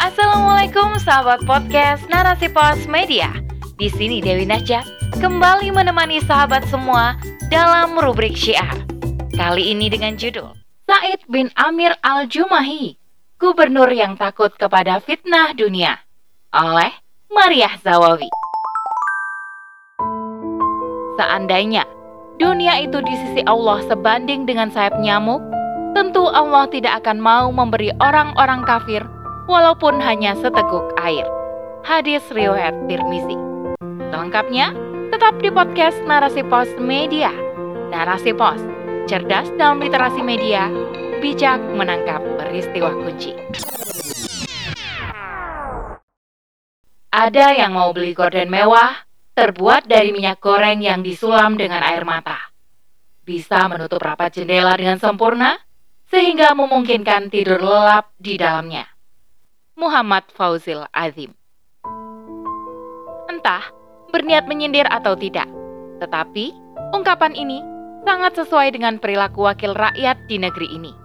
Assalamualaikum sahabat podcast Narasi Pos Media. Di sini Dewi Najat kembali menemani sahabat semua dalam rubrik syiar. Kali ini dengan judul Said bin Amir Al-Jumahi, gubernur yang takut kepada fitnah dunia oleh Mariah Zawawi. Seandainya dunia itu di sisi Allah sebanding dengan sayap nyamuk, tentu Allah tidak akan mau memberi orang-orang kafir walaupun hanya seteguk air. Hadis riwayat Tirmizi. Selengkapnya tetap di podcast Narasi Pos Media. Narasi Pos, cerdas dalam literasi media, bijak menangkap peristiwa kunci. Ada yang mau beli gorden mewah, terbuat dari minyak goreng yang disulam dengan air mata. Bisa menutup rapat jendela dengan sempurna, sehingga memungkinkan tidur lelap di dalamnya. Muhammad Fauzil Azim Entah berniat menyindir atau tidak, tetapi ungkapan ini sangat sesuai dengan perilaku wakil rakyat di negeri ini.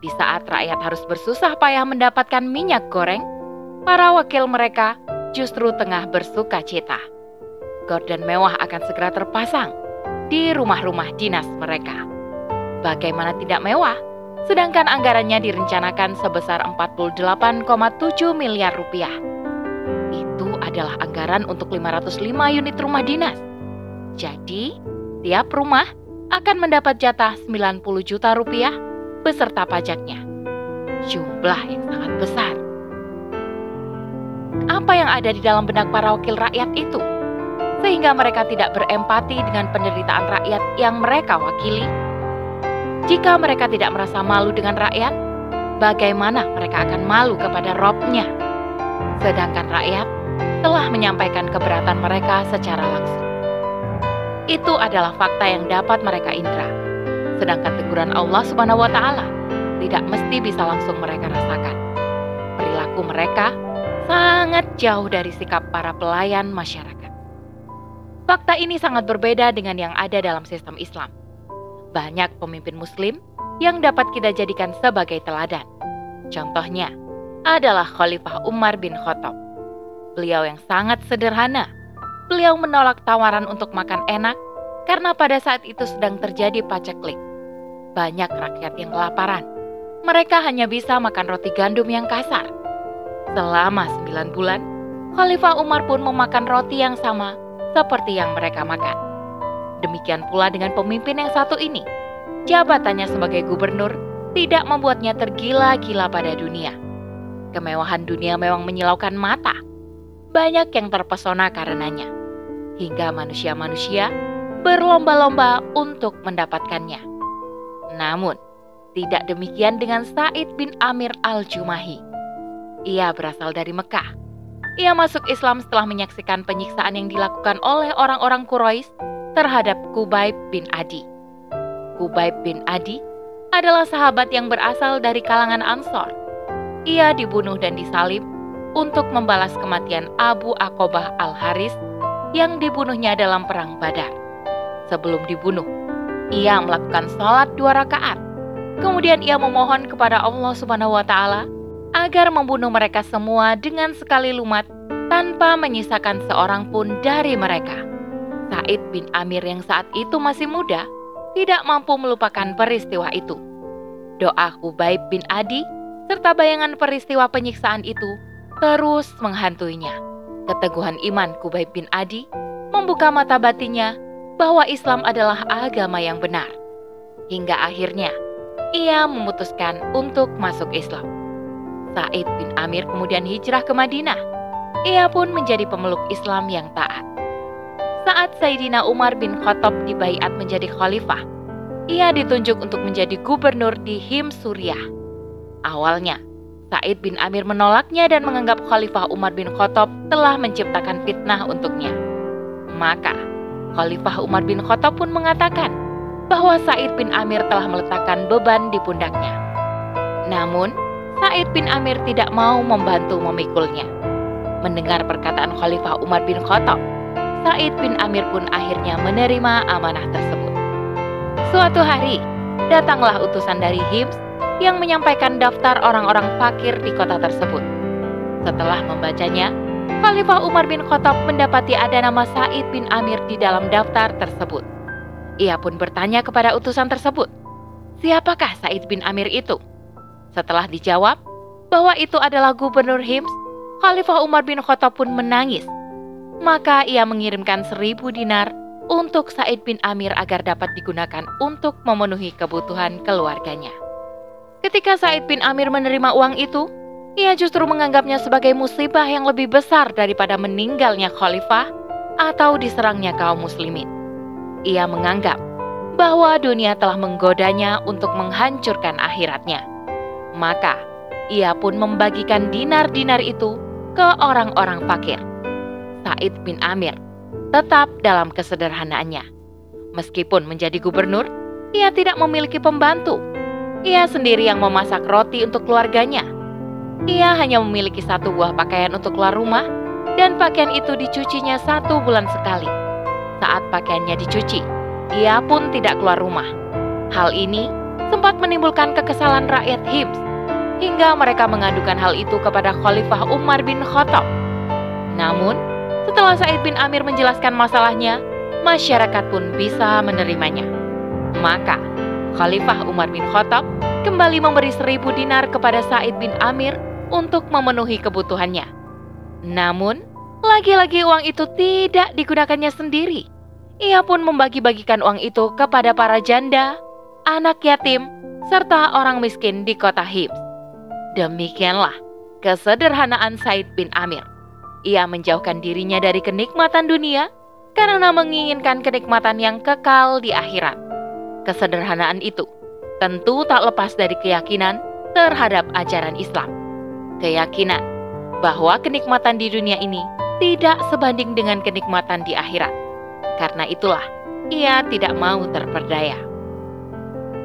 Di saat rakyat harus bersusah payah mendapatkan minyak goreng, para wakil mereka justru tengah bersuka cita. Gorden mewah akan segera terpasang di rumah-rumah dinas mereka. Bagaimana tidak mewah sedangkan anggarannya direncanakan sebesar 48,7 miliar rupiah. Itu adalah anggaran untuk 505 unit rumah dinas. Jadi, tiap rumah akan mendapat jatah 90 juta rupiah beserta pajaknya. Jumlah yang sangat besar. Apa yang ada di dalam benak para wakil rakyat itu? Sehingga mereka tidak berempati dengan penderitaan rakyat yang mereka wakili jika mereka tidak merasa malu dengan rakyat, bagaimana mereka akan malu kepada robnya? Sedangkan rakyat telah menyampaikan keberatan mereka secara langsung. Itu adalah fakta yang dapat mereka indra. Sedangkan teguran Allah Subhanahu wa taala tidak mesti bisa langsung mereka rasakan. Perilaku mereka sangat jauh dari sikap para pelayan masyarakat. Fakta ini sangat berbeda dengan yang ada dalam sistem Islam banyak pemimpin Muslim yang dapat kita jadikan sebagai teladan. Contohnya adalah Khalifah Umar bin Khattab. Beliau yang sangat sederhana. Beliau menolak tawaran untuk makan enak karena pada saat itu sedang terjadi paceklik. Banyak rakyat yang kelaparan. Mereka hanya bisa makan roti gandum yang kasar. Selama sembilan bulan, Khalifah Umar pun memakan roti yang sama seperti yang mereka makan. Demikian pula dengan pemimpin yang satu ini. Jabatannya sebagai gubernur tidak membuatnya tergila-gila pada dunia. Kemewahan dunia memang menyilaukan mata. Banyak yang terpesona karenanya. Hingga manusia-manusia berlomba-lomba untuk mendapatkannya. Namun, tidak demikian dengan Said bin Amir al-Jumahi. Ia berasal dari Mekah. Ia masuk Islam setelah menyaksikan penyiksaan yang dilakukan oleh orang-orang Quraisy terhadap Kubaib bin Adi. Kubaib bin Adi adalah sahabat yang berasal dari kalangan Ansor. Ia dibunuh dan disalib untuk membalas kematian Abu Akobah al-Haris yang dibunuhnya dalam perang Badar. Sebelum dibunuh, ia melakukan sholat dua rakaat. Kemudian ia memohon kepada Allah Subhanahu wa taala agar membunuh mereka semua dengan sekali lumat tanpa menyisakan seorang pun dari mereka. Said bin Amir yang saat itu masih muda tidak mampu melupakan peristiwa itu. Doa Kubaib bin Adi serta bayangan peristiwa penyiksaan itu terus menghantuinya. Keteguhan iman Kubaib bin Adi membuka mata batinnya bahwa Islam adalah agama yang benar. Hingga akhirnya ia memutuskan untuk masuk Islam. Said bin Amir kemudian hijrah ke Madinah. Ia pun menjadi pemeluk Islam yang taat saat Sayyidina Umar bin Khattab dibaiat menjadi khalifah. Ia ditunjuk untuk menjadi gubernur di Him Suriah. Awalnya, Said bin Amir menolaknya dan menganggap Khalifah Umar bin Khattab telah menciptakan fitnah untuknya. Maka, Khalifah Umar bin Khattab pun mengatakan bahwa Said bin Amir telah meletakkan beban di pundaknya. Namun, Said bin Amir tidak mau membantu memikulnya. Mendengar perkataan Khalifah Umar bin Khattab, Said bin Amir pun akhirnya menerima amanah tersebut. Suatu hari, datanglah utusan dari Hims yang menyampaikan daftar orang-orang fakir di kota tersebut. Setelah membacanya, Khalifah Umar bin Khattab mendapati ada nama Said bin Amir di dalam daftar tersebut. Ia pun bertanya kepada utusan tersebut, siapakah Said bin Amir itu? Setelah dijawab bahwa itu adalah gubernur Hims, Khalifah Umar bin Khattab pun menangis. Maka ia mengirimkan seribu dinar untuk Said bin Amir agar dapat digunakan untuk memenuhi kebutuhan keluarganya. Ketika Said bin Amir menerima uang itu, ia justru menganggapnya sebagai musibah yang lebih besar daripada meninggalnya khalifah atau diserangnya kaum muslimin. Ia menganggap bahwa dunia telah menggodanya untuk menghancurkan akhiratnya. Maka, ia pun membagikan dinar-dinar itu ke orang-orang fakir. Said bin Amir tetap dalam kesederhanaannya. Meskipun menjadi gubernur, ia tidak memiliki pembantu. Ia sendiri yang memasak roti untuk keluarganya ia hanya memiliki satu buah pakaian untuk keluar rumah, dan pakaian itu dicucinya satu bulan sekali. Saat pakaiannya dicuci, ia pun tidak keluar rumah. Hal ini sempat menimbulkan kekesalan rakyat Hims, hingga mereka mengadukan hal itu kepada Khalifah Umar bin Khattab. Namun, setelah Said bin Amir menjelaskan masalahnya, masyarakat pun bisa menerimanya. Maka, Khalifah Umar bin Khattab kembali memberi seribu dinar kepada Said bin Amir untuk memenuhi kebutuhannya. Namun, lagi-lagi uang itu tidak digunakannya sendiri. Ia pun membagi-bagikan uang itu kepada para janda, anak yatim, serta orang miskin di kota Hims. Demikianlah kesederhanaan Said bin Amir. Ia menjauhkan dirinya dari kenikmatan dunia karena menginginkan kenikmatan yang kekal di akhirat. Kesederhanaan itu tentu tak lepas dari keyakinan terhadap ajaran Islam keyakinan bahwa kenikmatan di dunia ini tidak sebanding dengan kenikmatan di akhirat. Karena itulah ia tidak mau terperdaya.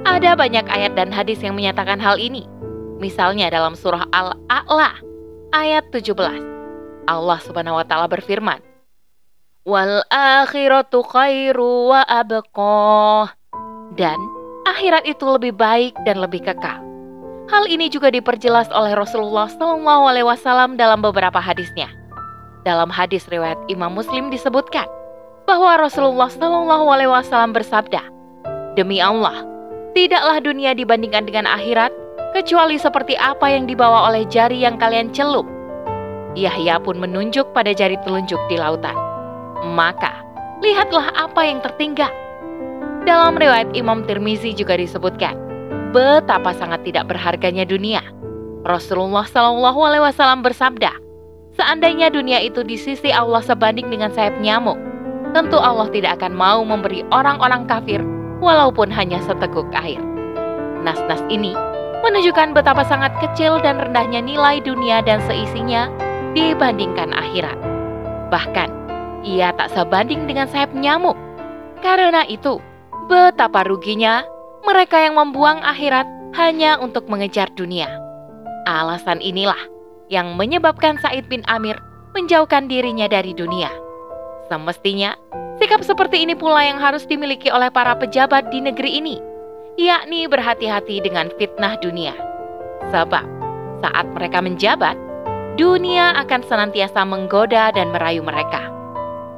Ada banyak ayat dan hadis yang menyatakan hal ini. Misalnya dalam surah Al-A'la ayat 17. Allah Subhanahu wa taala berfirman, "Wal akhiratu khairu wa abqah." Dan akhirat itu lebih baik dan lebih kekal. Hal ini juga diperjelas oleh Rasulullah SAW dalam beberapa hadisnya. Dalam hadis riwayat Imam Muslim disebutkan bahwa Rasulullah SAW bersabda, Demi Allah, tidaklah dunia dibandingkan dengan akhirat kecuali seperti apa yang dibawa oleh jari yang kalian celup. Yahya pun menunjuk pada jari telunjuk di lautan. Maka, lihatlah apa yang tertinggal. Dalam riwayat Imam Tirmizi juga disebutkan, betapa sangat tidak berharganya dunia. Rasulullah Shallallahu Alaihi Wasallam bersabda, seandainya dunia itu di sisi Allah sebanding dengan sayap nyamuk, tentu Allah tidak akan mau memberi orang-orang kafir walaupun hanya seteguk air. Nas-nas ini menunjukkan betapa sangat kecil dan rendahnya nilai dunia dan seisinya dibandingkan akhirat. Bahkan, ia tak sebanding dengan sayap nyamuk. Karena itu, betapa ruginya mereka yang membuang akhirat hanya untuk mengejar dunia. Alasan inilah yang menyebabkan Said bin Amir menjauhkan dirinya dari dunia. Semestinya, sikap seperti ini pula yang harus dimiliki oleh para pejabat di negeri ini, yakni berhati-hati dengan fitnah dunia. Sebab, saat mereka menjabat, dunia akan senantiasa menggoda dan merayu mereka.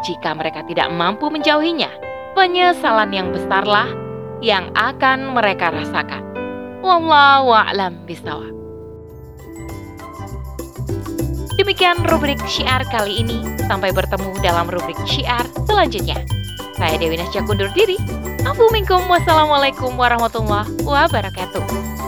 Jika mereka tidak mampu menjauhinya, penyesalan yang besarlah yang akan mereka rasakan. Wallahu a'lam bishawab. Demikian rubrik syiar kali ini. Sampai bertemu dalam rubrik syiar selanjutnya. Saya Dewi Nasya kundur diri. Wassalamualaikum warahmatullahi wabarakatuh.